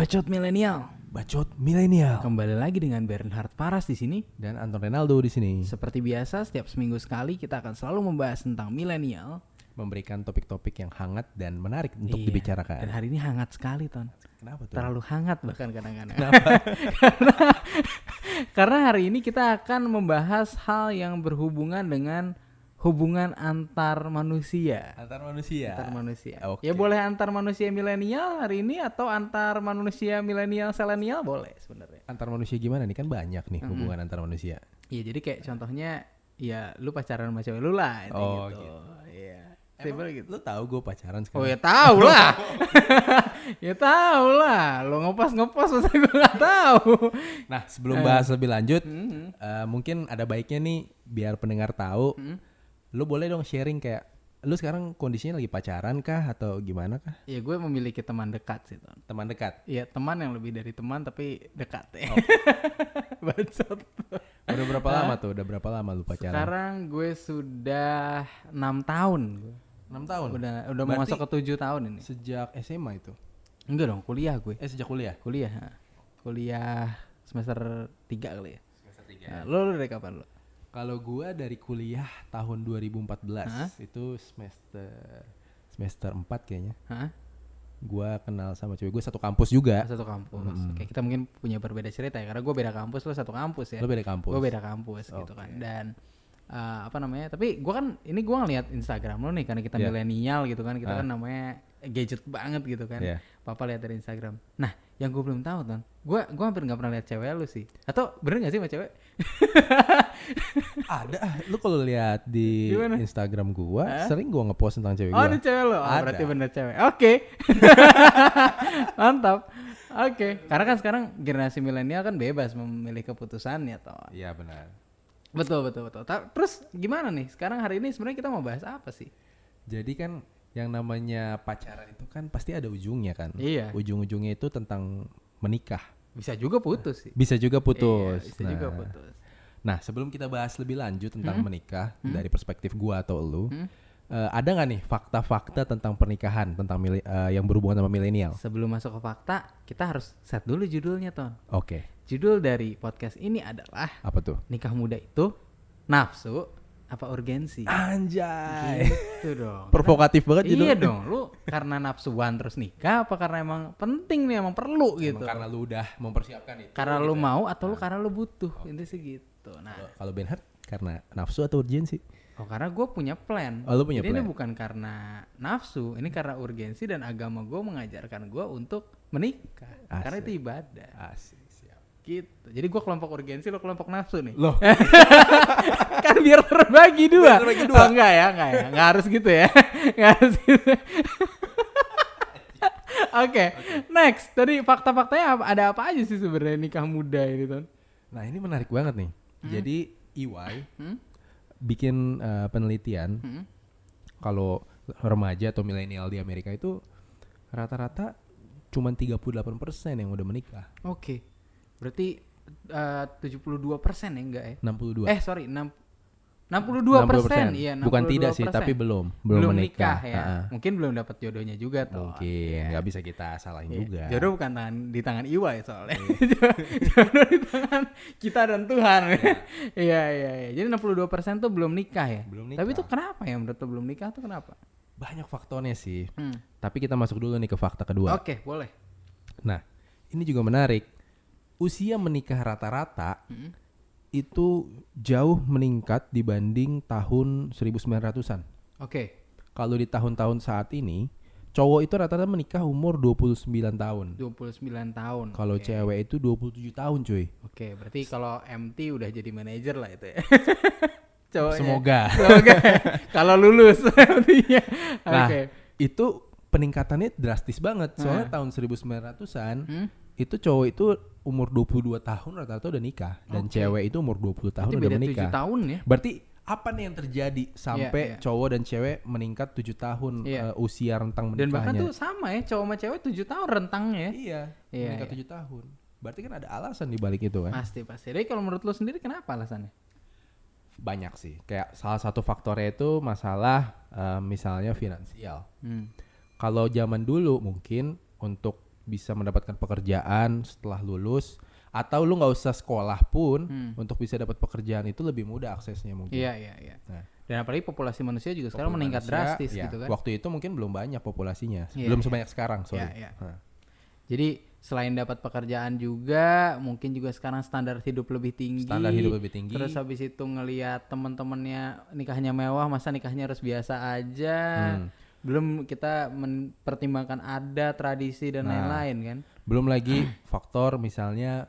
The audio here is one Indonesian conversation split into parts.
Bacot milenial. Bacot milenial Kembali lagi dengan Bernhard Paras di sini. dan Anton Renaldo di sini Seperti biasa, setiap seminggu sekali kita akan selalu membahas tentang milenial. memberikan topik-topik yang hangat dan menarik untuk Iya. dibicarakan. Dan hari ini hangat sekali, Ton. Kenapa tuh? Terlalu hangat bahkan kadang-kadang. karena, karena hari ini kita akan membahas hal yang berhubungan dengan hubungan antar manusia. Antar manusia. Antar manusia. Oke. Ya boleh antar manusia milenial hari ini atau antar manusia milenial selenial boleh sebenarnya. Antar manusia gimana nih kan banyak nih hubungan antar manusia. Iya jadi kayak contohnya ya lu pacaran sama cewek lu lah itu Oh, gitu. gitu. Iya. Simpel gitu. Lu tahu gue pacaran Oh sekarang? ya tahu lah. ya tahu lah. Lo ngepost ngepost masa gue nggak tahu. Nah sebelum bahas lebih lanjut, Mhm. eh, mungkin ada baiknya nih biar pendengar tahu, Mhm. Lu boleh dong sharing kayak lu sekarang kondisinya lagi pacaran kah atau gimana kah? Ya gue memiliki teman dekat sih Ton. Teman dekat. Iya teman yang lebih dari teman tapi dekat ya. Oh. Bacot. Udah berapa lama tuh? Udah berapa lama lu pacaran? Sekarang gue sudah enam tahun. 6 tahun. Udah udah mau masuk ke tujuh tahun ini. Sejak SMA itu? Enggak dong kuliah gue. Eh sejak kuliah? Kuliah. Kuliah semester 3 kali ya. Semester Nah, lo, lo dari kapan lo? Kalau gua dari kuliah tahun 2014 Hah? itu semester semester 4 kayaknya. Hah? Gua kenal sama cewek gue satu kampus juga. Satu kampus. Oke, kita mungkin punya berbeda cerita ya karena gue beda kampus lo satu kampus ya. Lo beda kampus. Gue beda kampus gitu kan. Dan eh, apa namanya? Tapi gue kan ini gue ngeliat Instagram lo nih karena kita Iya. milenial gitu kan. Kita Ah. kan namanya gadget banget gitu kan. Iya. Papa lihat dari Instagram. Nah, yang gue belum tahu tuh, gue gua hampir nggak pernah lihat cewek lu sih. Atau bener gak sih sama cewek? Ada ah, lu kalau lihat di Gimana? Instagram gua sering gua ngepost tentang cewek Oh, gua. ini cewek lo. Oh, Ada. berarti bener cewek. Oke. Mantap. Oke. Karena kan sekarang generasi milenial kan bebas memilih keputusannya toh. Iya benar. Betul betul betul. Ta- Terus gimana nih? Sekarang hari ini sebenarnya kita mau bahas apa sih? Jadi kan yang namanya pacaran itu kan pasti ada ujungnya kan. Iya. Ujung-ujungnya itu tentang menikah. Bisa juga putus sih. Bisa juga putus. Iya, bisa nah, juga putus. Nah, sebelum kita bahas lebih lanjut tentang Hmm? menikah dari perspektif gua atau lu, Hmm? eh, ada nggak nih fakta-fakta tentang pernikahan tentang mili- eh, yang berhubungan sama milenial? Sebelum masuk ke fakta, kita harus set dulu judulnya, Ton. Oke, Judul dari podcast ini adalah apa tuh? Nikah Muda itu nafsu apa urgensi? Anjay. Gitu dong. Provokatif banget Iya judulnya. dong, lu karena nafsuan terus nikah apa karena emang penting nih, emang perlu gitu. Emang karena lu udah mempersiapkan itu. Karena lu mau atau lu karena lu butuh, ini sih gitu. Nah, Kalau- Kalau Benhard karena nafsu atau urgensi? oh karena gue punya plan. Oh, lu punya Jadi ini plan. bukan karena nafsu, ini karena urgensi dan agama gue mengajarkan gue untuk menikah. Karena Asik. itu ibadah. Asik, siap. Gitu. Jadi gue kelompok urgensi, lo kelompok nafsu nih. Loh, kan biar terbagi dua. Biar terbagi dua. Oh, enggak ya, enggak ya. Enggak harus gitu ya. Enggak harus gitu. Oke, next. Tadi fakta-faktanya ada apa aja sih sebenarnya nikah muda ini, Ton? nah ini menarik banget nih. Jadi EY Hmm? bikin eh, penelitian Hmm? kalau remaja atau milenial di Amerika itu rata-rata cuman 38% yang udah menikah. Oke. Berarti eh, 72 persen ya enggak ya? 62. Eh sorry, 6, 62 persen. Iya, Bukan tidak sih, 62%. tapi belum belum belum, menikah. nikah ya. Ha-ha. Mungkin belum dapat jodohnya juga tuh. Mungkin nggak bisa kita salahin Iya. juga. Jodoh bukan tangan, di tangan Iwa ya soalnya. Jodoh di tangan kita dan Tuhan. Iya iya iya. Jadi 62% tuh belum nikah ya. Belum Tapi nikah. itu kenapa ya menurut lo belum nikah tuh kenapa? Banyak faktornya sih. Hmm. Tapi kita masuk dulu nih ke fakta kedua. Oke, boleh. Nah, ini juga menarik. Usia menikah rata-rata Hmm. Itu jauh meningkat dibanding tahun 1900-an. Oke, Kalau di tahun-tahun saat ini, cowok itu rata-rata menikah umur 29 tahun. 29 tahun. Kalau Oke. cewek itu 27 tahun, cuy. Oke, berarti kalau MT udah jadi manajer lah itu ya. Cowoknya. Semoga. Semoga. kalau lulus artinya. Nah, Oke. itu peningkatannya drastis banget. Soalnya tahun 1900-an Hmm? itu cowok itu umur 22 tahun rata-rata udah nikah dan Oke. cewek itu umur 20 tahun Berarti udah beda menikah. 7 tahun ya. Berarti apa nih yang terjadi sampai iya. cowok dan cewek meningkat 7 tahun Iya. eh, usia rentang Dan bahkan menikahnya? tuh sama ya, cowok sama cewek 7 tahun rentangnya ya. Iya, Iya, menikah iya. 7 tahun. Berarti kan ada alasan di balik itu kan? Pasti pasti. Jadi kalau menurut lo sendiri kenapa alasannya? Banyak sih. Kayak salah satu faktornya itu masalah eh, misalnya finansial. Hmm. Kalau zaman dulu mungkin untuk bisa mendapatkan pekerjaan setelah lulus atau lu nggak usah sekolah pun Hmm. untuk bisa dapat pekerjaan itu lebih mudah aksesnya mungkin. Iya, iya, iya. Nah, Dan apalagi populasi manusia juga sekarang populasi meningkat manusia, drastis ya, gitu kan. Waktu itu mungkin belum banyak populasinya, Iya, belum iya. sebanyak sekarang, sorry. Iya, iya. Nah, Jadi selain dapat pekerjaan juga, mungkin juga sekarang standar hidup lebih tinggi. Standar hidup lebih tinggi. Terus habis itu ngelihat teman-temannya nikahnya mewah, masa nikahnya harus biasa aja. Hmm. Belum kita mempertimbangkan ada tradisi dan Nah. lain-lain kan. Belum lagi faktor misalnya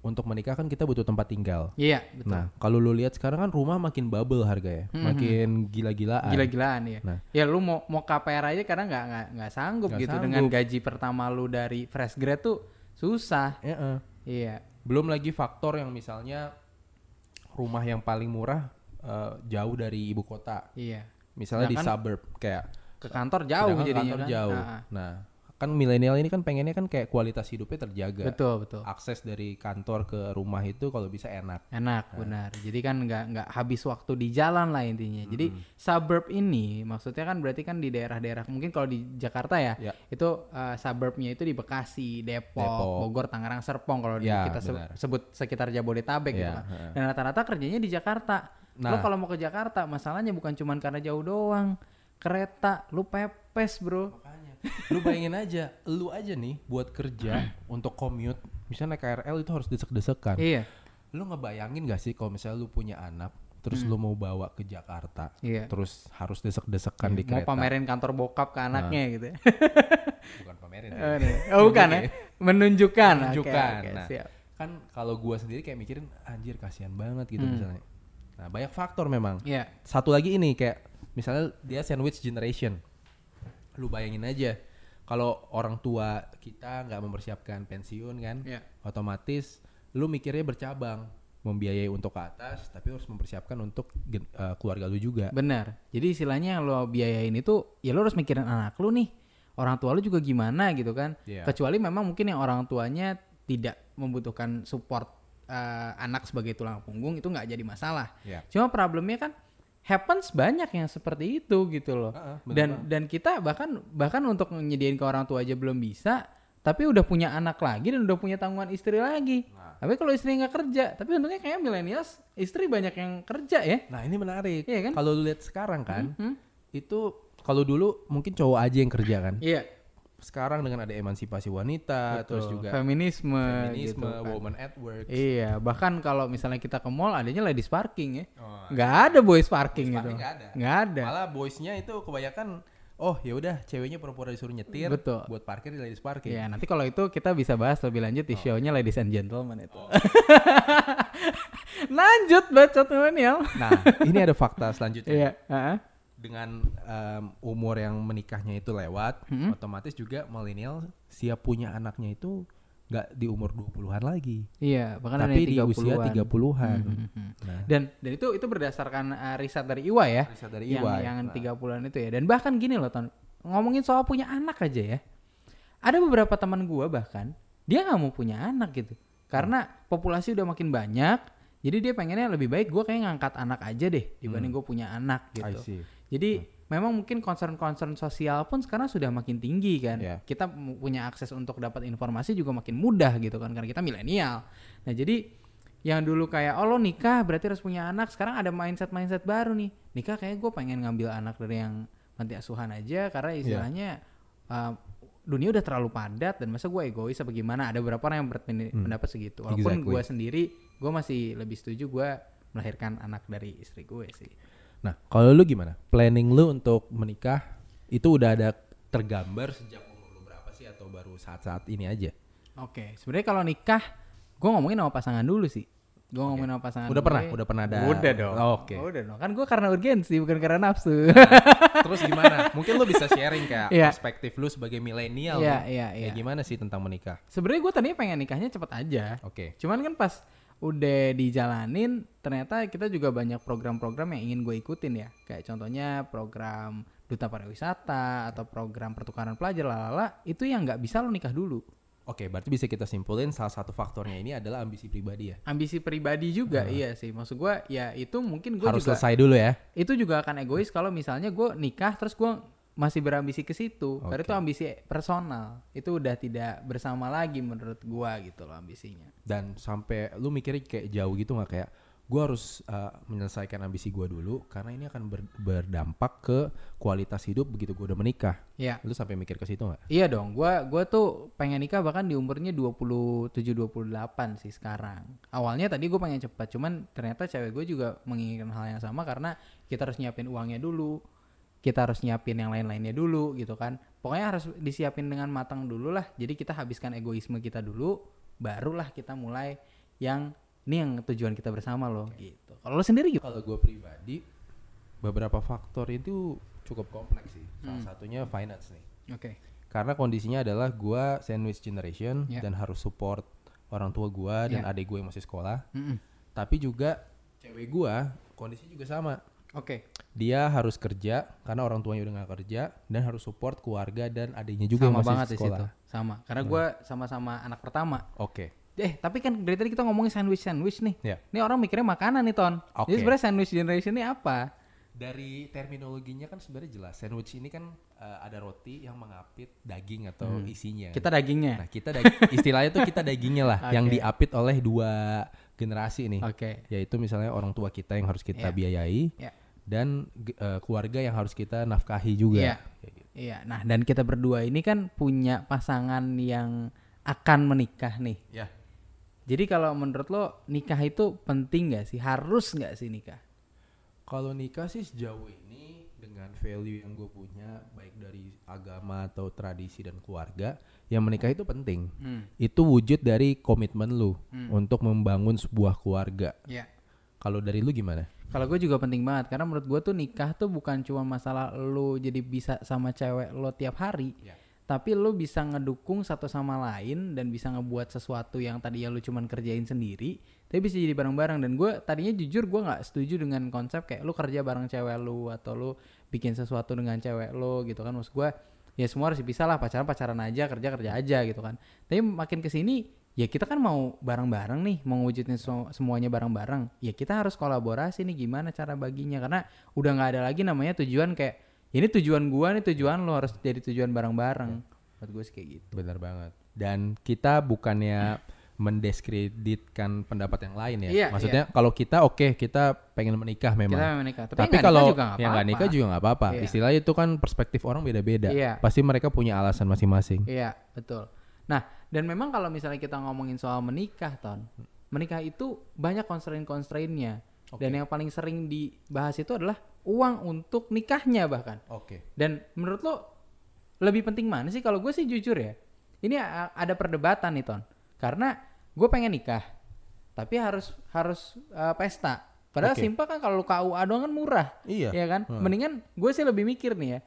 untuk menikah kan kita butuh tempat tinggal. Iya, betul. Nah, kalau lu lihat sekarang kan rumah makin bubble harganya, Hmm, makin gila-gilaan. Gila-gilaan ya. Nah. Ya lu mau mau KPR aja karena nggak nggak nggak sanggup Nggak gitu sanggup. dengan gaji pertama lu dari fresh grad tuh susah. Ya, eh. Iya. Belum lagi faktor yang misalnya rumah yang paling murah eh, jauh dari ibu kota. Iya. Misalnya di Sedangkan suburb kayak Ke kantor jauh sedangkan jadinya kantor kan. jauh. Ah, ah. Nah, kan milenial ini kan pengennya kan kayak kualitas hidupnya terjaga. Betul, betul. Akses dari kantor ke rumah itu kalau bisa enak. Enak, benar. Jadi kan nggak nggak habis waktu di jalan lah intinya. Jadi suburb ini maksudnya kan berarti kan di daerah-daerah mungkin kalau di Jakarta ya, Ya. itu uh, suburbnya itu di Bekasi, Depok, Depok. Bogor, Tangerang, Serpong kalau Ya, kita se- benar. sebut sekitar Jabodetabek gitu Ya, kan. heeh. Dan rata-rata kerjanya di Jakarta. Lo Nah. kalau mau ke Jakarta masalahnya bukan cuman karena jauh doang. Kereta, lu pepes, Bro. Makanya, lu bayangin aja, lu aja nih buat kerja untuk commute, misalnya naik KRL itu harus desek-desekan. Iya. Lu ngebayangin gak sih kalau misalnya lu punya anak, terus lu mau bawa ke Jakarta, Hmm. Iya. terus harus desek-desekan di Mau kereta. pamerin kantor bokap ke anaknya gitu ya. Bukan pamerin. ya. Oh, nih. Oh, bukan ya? Menunjukkan. Menunjukkan. oke, nah, siap. kan kalau gua sendiri kayak mikirin anjir kasihan banget gitu Hmm. misalnya. Nah, banyak faktor memang. Iya. Satu lagi ini kayak misalnya dia sandwich generation. Lu bayangin aja kalau orang tua kita nggak mempersiapkan pensiun kan, Iya. otomatis lu mikirnya bercabang, membiayai untuk ke atas, tapi harus mempersiapkan untuk gen- eh, keluarga lu juga. Benar. Jadi istilahnya yang lo biayain itu ya lo harus mikirin anak lu nih. Orang tua lu juga gimana gitu kan. Iya. Kecuali memang mungkin yang orang tuanya tidak membutuhkan support eh, anak sebagai tulang punggung itu nggak jadi masalah. Iya. Cuma problemnya kan happens banyak yang seperti itu gitu loh. Heeh, bener dan dan kita bahkan bahkan untuk nyediain ke orang tua aja belum bisa, tapi udah punya anak lagi dan udah punya tanggungan istri lagi. Nah. Tapi kalau istri nggak kerja, tapi untungnya kayak millennials istri banyak yang kerja ya. Nah, ini menarik. Iya kan? Kalau lu lihat sekarang kan, Hmm? itu kalau dulu mungkin cowok aja yang kerja kan. Iya. Sekarang dengan ada emansipasi wanita, terus Betul. juga feminisme, feminisme, gitu kan. woman at work. Iya, bahkan kalau misalnya kita ke mall adanya ladies parking ya. Oh, Nggak ada boys parking Boys gitu. parking nggak ada. Nggak ada. Malah boysnya itu kebanyakan oh ya udah ceweknya pura-pura disuruh nyetir Betul. buat parkir di ladies parking. Iya, nanti kalau itu kita bisa bahas lebih lanjut di show-nya Ladies and Gentlemen itu. lanjut bacot milenial. Nah, ini ada fakta selanjutnya. Iya, heeh. Dengan em, umur yang menikahnya itu lewat, Hmm. otomatis juga milenial siap punya anaknya itu nggak di umur 20-an lagi, Iya, bahkan tapi yang di usia 30-an. 30-an. Hmm, hmm. Nah, Dan dan itu itu berdasarkan uh, riset dari IWA ya. riset dari yang EY. yang Nah. 30-an itu ya. Dan bahkan gini loh, Ton. Ngomongin soal punya anak aja ya. Ada beberapa teman gua bahkan dia nggak mau punya anak gitu. Karena populasi udah makin banyak, jadi dia pengennya lebih baik gua kayak ngangkat anak aja deh dibanding gue punya anak gitu. Jadi memang mungkin concern-concern sosial pun sekarang sudah makin tinggi kan. Iya. Kita punya akses untuk dapat informasi juga makin mudah gitu kan karena kita milenial. Nah, jadi yang dulu kayak oh lo nikah berarti harus punya anak, sekarang ada mindset-mindset baru nih. Nikah kayak gue pengen ngambil anak dari yang panti asuhan aja karena Iya. istilahnya uh, dunia udah terlalu padat dan masa gue egois apa gimana? Ada beberapa orang yang berpendapat segitu. Walaupun Hmm. Exactly. gue sendiri gue masih lebih setuju gue melahirkan anak dari istri gue sih. Nah, kalau lu gimana? Planning lu untuk menikah itu udah ada tergambar sejak umur lu berapa sih atau baru saat-saat ini aja? Oke, sebenarnya kalau nikah, gue ngomongin sama pasangan dulu sih. Gue ngomongin sama pasangan. Udah pernah? gue. Udah pernah ada? Udah dong. Oh, Oke. Udah dong. Kan gue karena urgensi bukan karena nafsu. Terus gimana? Mungkin lu bisa sharing kayak Iya. perspektif lu sebagai milenial. Iya, iya, Kayak iya. gimana sih tentang menikah? sebenarnya gue tadinya pengen nikahnya cepet aja. Oke. Cuman kan pas udah dijalanin, ternyata kita juga banyak program-program yang ingin gue ikutin ya. Kayak contohnya program duta pariwisata atau program pertukaran pelajar lalala itu yang nggak bisa lo nikah dulu. Oke, berarti bisa kita simpulin salah satu faktornya ini adalah ambisi pribadi ya. Ambisi pribadi juga iya sih. Maksud gue ya itu mungkin gue Harus juga selesai dulu ya. itu juga akan egois kalau misalnya gue nikah terus gue masih berambisi ke situ. Karena Oke. itu ambisi personal. Itu udah tidak bersama lagi menurut gua gitu loh ambisinya. Dan sampai lu mikirnya kayak jauh gitu nggak kayak gue harus uh, menyelesaikan ambisi gue dulu karena ini akan ber- berdampak ke kualitas hidup begitu gue udah menikah. Iya. Lu sampai mikir ke situ nggak? Iya dong, gua gua tuh pengen nikah bahkan di umurnya 27 28 sih sekarang. Awalnya tadi gue pengen cepat, cuman ternyata cewek gue juga menginginkan hal yang sama karena kita harus nyiapin uangnya dulu. Kita harus nyiapin yang lain-lainnya dulu gitu kan. Pokoknya harus disiapin dengan matang dulu lah. Jadi kita habiskan egoisme kita dulu, barulah kita mulai yang ini yang tujuan kita bersama loh gitu. Kalau lo sendiri gitu? Kalau gue pribadi beberapa faktor itu cukup kompleks sih. Salah Hmm. satunya finance nih. Oke. Karena kondisinya adalah gua sandwich generation Ya. dan harus support orang tua gua dan Ya. adik gue yang masih sekolah. Mm-mm. Tapi juga cewek gua kondisi juga sama. Oke. Dia harus kerja karena orang tuanya udah nggak kerja dan harus support keluarga dan adiknya juga yang Sama masih banget di situ. Sama. Karena gua sama-sama anak pertama. Oke. Eh, tapi kan dari tadi kita ngomongin sandwich sandwich nih. Ya. Ini orang mikirnya makanan nih, Ton. Oke. Jadi sebenarnya sandwich generation ini apa? Dari terminologinya kan sebenarnya jelas. Sandwich ini kan uh, ada roti yang mengapit daging atau isinya. Hmm. Kita dagingnya. Nah, kita dag- istilahnya tuh kita dagingnya lah yang Oke. diapit oleh dua generasi nih. Oke. Yaitu misalnya orang tua kita yang harus kita Ya. biayai Ya. Dan eh, keluarga yang harus kita nafkahi juga. Iya. Gitu. Iya. Nah, dan kita berdua ini kan punya pasangan yang akan menikah nih. Ya. Jadi kalau menurut lo nikah itu penting gak sih? Harus gak sih nikah? Kalau nikah sih sejauh ini dengan value yang gue punya baik dari agama atau tradisi dan keluarga, yang menikah itu penting. Hmm. Itu wujud dari komitmen lu untuk membangun sebuah keluarga. Iya. Kalau dari lu gimana? Kalau gue juga penting banget karena menurut gue tuh nikah tuh bukan cuma masalah lo jadi bisa sama cewek lo tiap hari, Ya. tapi lo bisa ngedukung satu sama lain dan bisa ngebuat sesuatu yang tadi ya lo cuman kerjain sendiri, tapi bisa jadi bareng-bareng. Dan gue tadinya jujur gue nggak setuju dengan konsep kayak lo kerja bareng cewek lo atau lo bikin sesuatu dengan cewek lo gitu kan, maksud gue ya semua harus bisa lah pacaran pacaran aja kerja kerja aja gitu kan. Tapi makin ke sini ya kita kan mau bareng-bareng nih mau wujudin so- semuanya bareng-bareng ya kita harus kolaborasi nih gimana cara baginya karena udah nggak ada lagi namanya tujuan kayak ini tujuan gua nih tujuan lo harus jadi tujuan bareng-bareng buat gue sih kayak gitu Benar banget. Dan kita bukannya mendiskreditkan pendapat yang lain ya. Iya, Maksudnya kalau kita oke kita pengen menikah memang. kita menikah tapi, Tapi kalau yang nggak apa-apa. nikah juga nggak apa-apa. Iya. Istilahnya itu kan perspektif orang beda-beda. Iya. Pasti mereka punya alasan masing-masing. Iya, betul. Nah, dan memang kalau misalnya kita ngomongin soal menikah, Ton. Menikah itu banyak constraint-constraintnya. Dan yang paling sering dibahas itu adalah uang untuk nikahnya bahkan. Oke. Dan menurut lo lebih penting mana sih? Kalau gue sih jujur ya, ini ada perdebatan nih, Ton. Karena gue pengen nikah, tapi harus harus uh, pesta. Padahal Oke. simpel kan kalau KUA doang kan murah. Iya. Ya kan? Mendingan gue sih lebih mikir nih ya.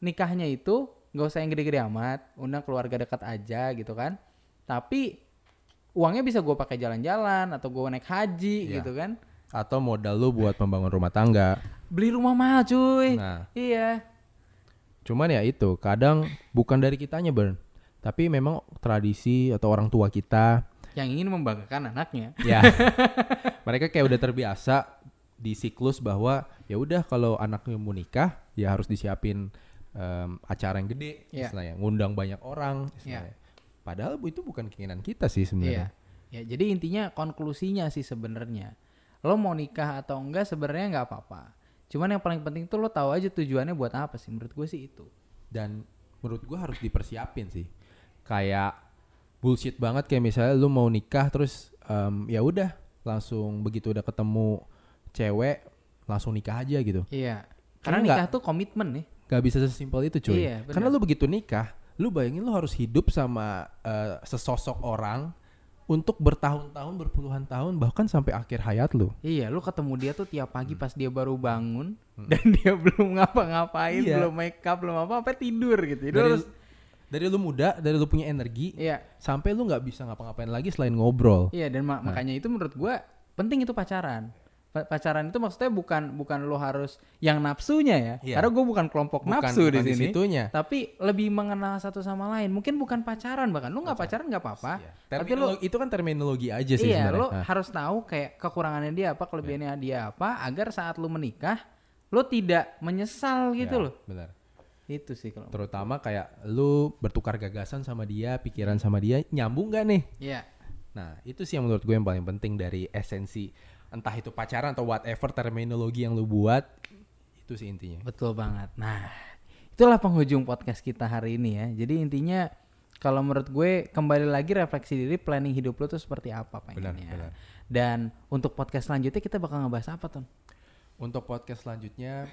Nikahnya itu nggak usah yang gede-gede amat, undang keluarga dekat aja gitu kan. Tapi uangnya bisa gue pakai jalan-jalan atau gue naik haji Iya. gitu kan. Atau modal lu buat membangun rumah tangga. Beli rumah mahal cuy. Nah, Iya. cuman ya itu kadang bukan dari kitanya Bern. Tapi memang tradisi atau orang tua kita Yang ingin membanggakan anaknya. ya mereka kayak udah terbiasa di siklus bahwa ya udah kalau anaknya mau nikah ya harus disiapin em, acara yang gede Iya. istilahnya ngundang banyak orang istilahnya. padahal bu, itu bukan keinginan kita sih Iya. sebenarnya Ya, jadi intinya konklusinya sih sebenarnya. Lo mau nikah atau enggak sebenarnya nggak apa-apa. Cuman yang paling penting tuh lo tahu aja tujuannya buat apa sih. Menurut gue sih itu. dan menurut gua harus dipersiapin sih kayak bullshit banget kayak misalnya lu mau nikah terus em, ya udah langsung begitu udah ketemu cewek langsung nikah aja gitu Iya. Karena Kayaknya nikah tuh komitmen nih. Gak bisa sesimpel itu cuy. Iya. Karena lu begitu nikah, lu bayangin lu harus hidup sama eh, sesosok orang untuk bertahun-tahun, berpuluhan tahun, bahkan sampai akhir hayat lu. Iya, lo ketemu dia tuh tiap pagi pas dia baru bangun dan dia belum ngapa-ngapain, Iya. belum make up, belum apa, sampai tidur gitu. Jadi Dari, harus dari lu muda, dari lu punya energi, Iya. sampai lu nggak bisa ngapa-ngapain lagi selain ngobrol. Iya dan ma- makanya itu menurut gua penting itu pacaran. Pa- pacaran itu maksudnya bukan bukan lo harus yang nafsunya ya. Iya. Karena gue bukan kelompok Bukan- nafsu di bukan di sini. situnya. Tapi lebih mengenal satu sama lain. Mungkin bukan pacaran bahkan. Lu nggak pacaran nggak apa-apa. Iya. Tapi lo itu kan terminologi aja sih iya lo Nah, harus tahu kayak kekurangannya dia apa, kelebihannya dia apa agar saat lu menikah lo tidak menyesal gitu ya, loh. Benar. Itu sih kalau. Terutama kayak lu bertukar gagasan sama dia, pikiran sama dia, nyambung gak nih? Iya. Nah, itu sih yang menurut gue yang paling penting dari esensi entah itu pacaran atau whatever terminologi yang lu buat itu sih intinya. Betul banget. Nah, itulah penghujung podcast kita hari ini ya. Jadi intinya kalau menurut gue kembali lagi refleksi diri planning hidup lo tuh seperti apa pengennya. benar. Dan untuk podcast selanjutnya kita bakal ngebahas apa tuh? Untuk podcast selanjutnya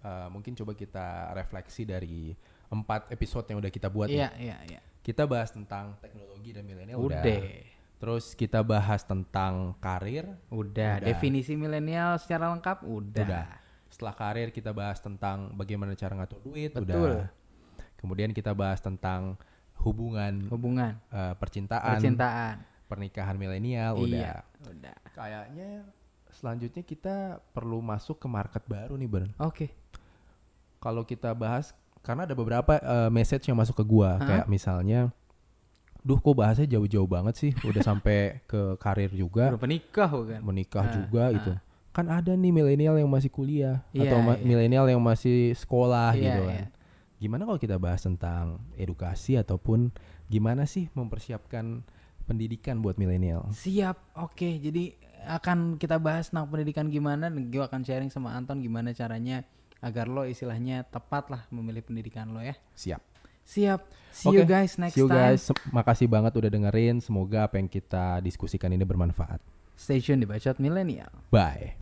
uh, mungkin coba kita refleksi dari empat episode yang udah kita buat Iya, nih. iya, iya. Kita bahas tentang teknologi dan milenial Udah. udah. Terus kita bahas tentang karir, Udah. Udah. Definisi milenial secara lengkap udah. udah. Setelah karir kita bahas tentang bagaimana cara ngatur duit, Betul. udah. Kemudian kita bahas tentang hubungan Hubungan, uh, percintaan, percintaan. pernikahan milenial, Iya, udah. udah. Kayaknya selanjutnya kita perlu masuk ke market baru nih, Bern. Oke. Kalau kita bahas karena ada beberapa uh, message yang masuk ke gua, Hah? kayak misalnya Duh, kok bahasnya jauh-jauh banget sih? Udah sampai ke karir juga, Udah penikah kan. menikah Ah, juga ah. gitu. Kan ada nih milenial yang masih kuliah Iya, atau iya. milenial yang masih sekolah Iya, gitu iya. kan. Gimana kalau kita bahas tentang edukasi ataupun gimana sih mempersiapkan pendidikan buat milenial? Siap. Oke, jadi akan kita bahas tentang pendidikan gimana dan gue akan sharing sama Anton gimana caranya agar lo istilahnya tepat lah memilih pendidikan lo ya. Siap. Siap. See you Oke, guys next See you time. guys. Makasih banget udah dengerin. Semoga apa yang kita diskusikan ini bermanfaat. Stay tune di Bacot Milenial. Bye.